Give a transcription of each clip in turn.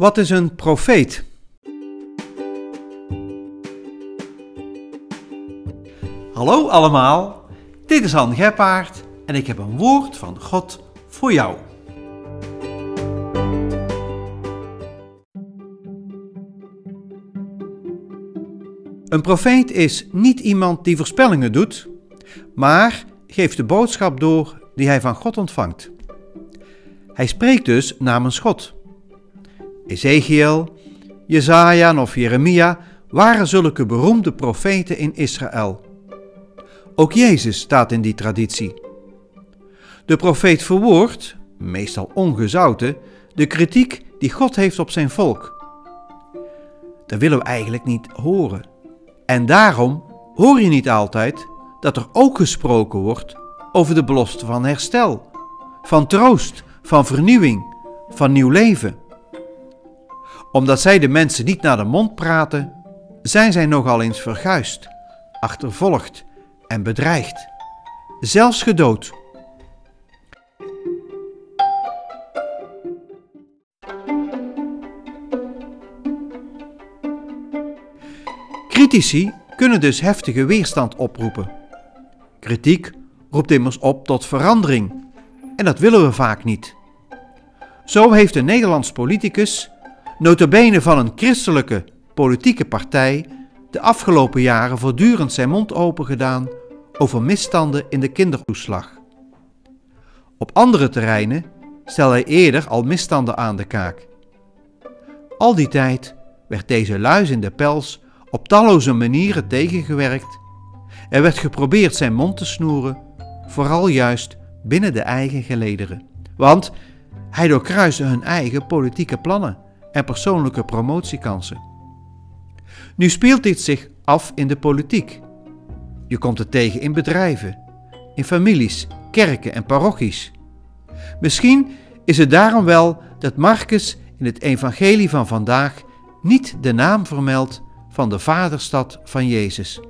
Wat is een profeet? Hallo allemaal, dit is Han Geppaard en ik heb een woord van God voor jou. Een profeet is niet iemand die voorspellingen doet, maar geeft de boodschap door die hij van God ontvangt. Hij spreekt dus namens God. Ezekiel, Jezaja of Jeremia waren zulke beroemde profeten in Israël. Ook Jezus staat in die traditie. De profeet verwoordt, meestal ongezouten, de kritiek die God heeft op zijn volk. Dat willen we eigenlijk niet horen. En daarom hoor je niet altijd dat er ook gesproken wordt over de belofte van herstel, van troost, van vernieuwing, van nieuw leven. Omdat zij de mensen niet naar de mond praten, zijn zij nogal eens verguisd, achtervolgd en bedreigd, zelfs gedood. Critici kunnen dus heftige weerstand oproepen. Kritiek roept immers op tot verandering en dat willen we vaak niet. Zo heeft een Nederlands politicus, notabene van een christelijke politieke partij, de afgelopen jaren voortdurend zijn mond open gedaan over misstanden in de kindertoeslag. Op andere terreinen stelde hij eerder al misstanden aan de kaak. Al die tijd werd deze luis in de pels op talloze manieren tegengewerkt. Er werd geprobeerd zijn mond te snoeren, vooral juist binnen de eigen gelederen. Want hij doorkruiste hun eigen politieke plannen en persoonlijke promotiekansen. Nu speelt dit zich af in de politiek. Je komt het tegen in bedrijven, in families, kerken en parochies. Misschien is het daarom wel dat Marcus in het evangelie van vandaag niet de naam vermeldt van de vaderstad van Jezus.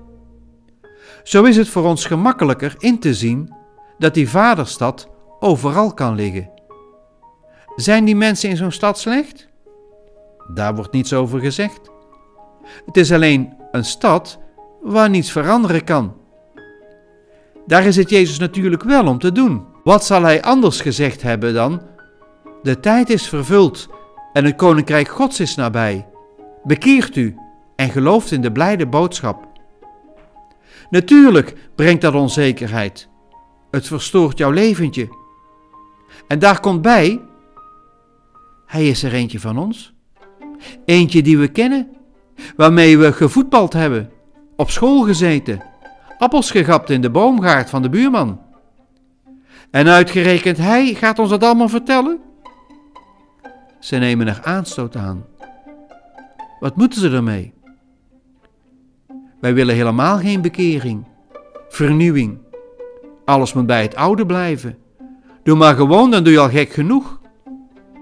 Zo is het voor ons gemakkelijker in te zien dat die vaderstad overal kan liggen. Zijn die mensen in zo'n stad slecht? Daar wordt niets over gezegd. Het is alleen een stad waar niets veranderen kan. Daar is het Jezus natuurlijk wel om te doen. Wat zal hij anders gezegd hebben dan? De tijd is vervuld en het koninkrijk Gods is nabij. Bekeert u en gelooft in de blijde boodschap. Natuurlijk brengt dat onzekerheid. Het verstoort jouw leventje. En daar komt bij, hij is er eentje van ons. Eentje die we kennen, waarmee we gevoetbald hebben, op school gezeten, appels gegapt in de boomgaard van de buurman. En uitgerekend hij gaat ons dat allemaal vertellen? Ze nemen er aanstoot aan. Wat moeten ze ermee? Wij willen helemaal geen bekering, vernieuwing. Alles moet bij het oude blijven. Doe maar gewoon, dan doe je al gek genoeg.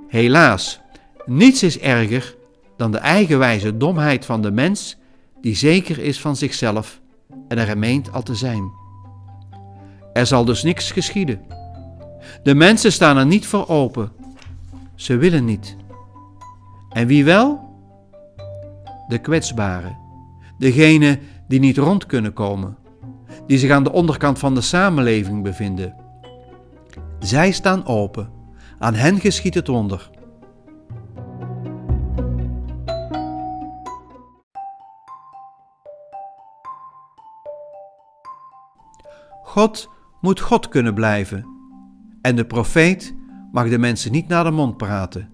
Helaas, niets is erger dan de eigenwijze domheid van de mens die zeker is van zichzelf en er meent al te zijn. Er zal dus niks geschieden. De mensen staan er niet voor open. Ze willen niet. En wie wel? De kwetsbaren, degene die niet rond kunnen komen, die zich aan de onderkant van de samenleving bevinden. Zij staan open, aan hen geschiet het wonder. God moet God kunnen blijven en de profeet mag de mensen niet naar de mond praten.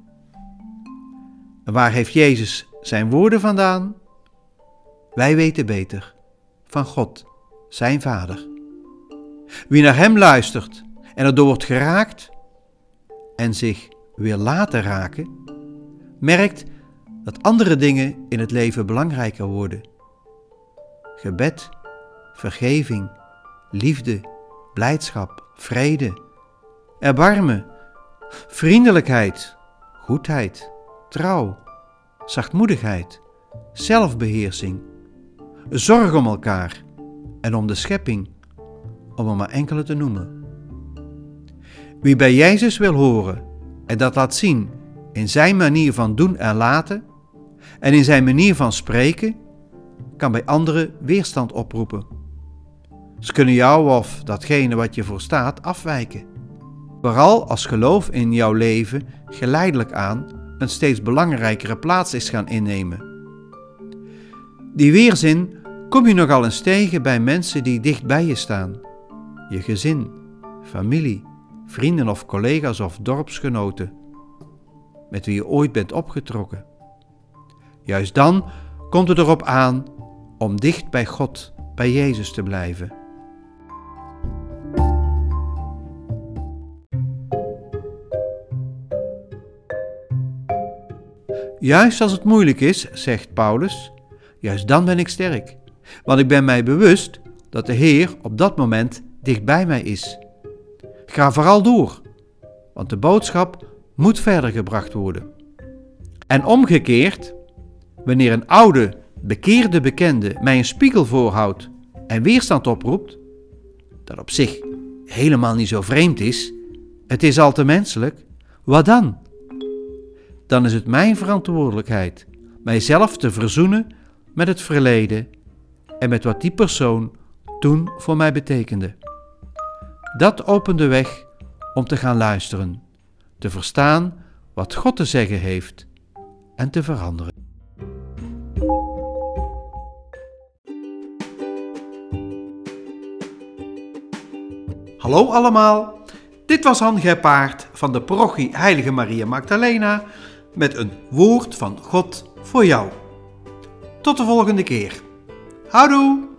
En waar heeft Jezus zijn woorden vandaan? Wij weten beter, van God, zijn Vader. Wie naar Hem luistert en erdoor wordt geraakt en zich weer laten raken, merkt dat andere dingen in het leven belangrijker worden. Gebed, vergeving, liefde, blijdschap, vrede, erbarmen, vriendelijkheid, goedheid, trouw, zachtmoedigheid, zelfbeheersing, zorg om elkaar en om de schepping, om er maar enkele te noemen. Wie bij Jezus wil horen en dat laat zien in zijn manier van doen en laten en in zijn manier van spreken kan bij anderen weerstand oproepen. Ze kunnen jou of datgene wat je voor staat afwijken. Vooral als geloof in jouw leven geleidelijk aan een steeds belangrijkere plaats is gaan innemen. Die weerzin kom je nogal eens tegen bij mensen die dicht bij je staan. Je gezin, familie, vrienden of collega's of dorpsgenoten, met wie je ooit bent opgetrokken. Juist dan komt het erop aan om dicht bij God, bij Jezus te blijven. Juist als het moeilijk is, zegt Paulus, juist dan ben ik sterk. Want ik ben mij bewust dat de Heer op dat moment dicht bij mij is. Ga vooral door, want de boodschap moet verder gebracht worden. En omgekeerd, wanneer een oude, bekeerde bekende mij een spiegel voorhoudt en weerstand oproept, dat op zich helemaal niet zo vreemd is, het is al te menselijk, wat dan? Dan is het mijn verantwoordelijkheid mijzelf te verzoenen met het verleden en met wat die persoon toen voor mij betekende. Dat opent de weg om te gaan luisteren, te verstaan wat God te zeggen heeft en te veranderen. Hallo allemaal, dit was Han Gepaard van de parochie Heilige Maria Magdalena met een woord van God voor jou. Tot de volgende keer. Houdoe!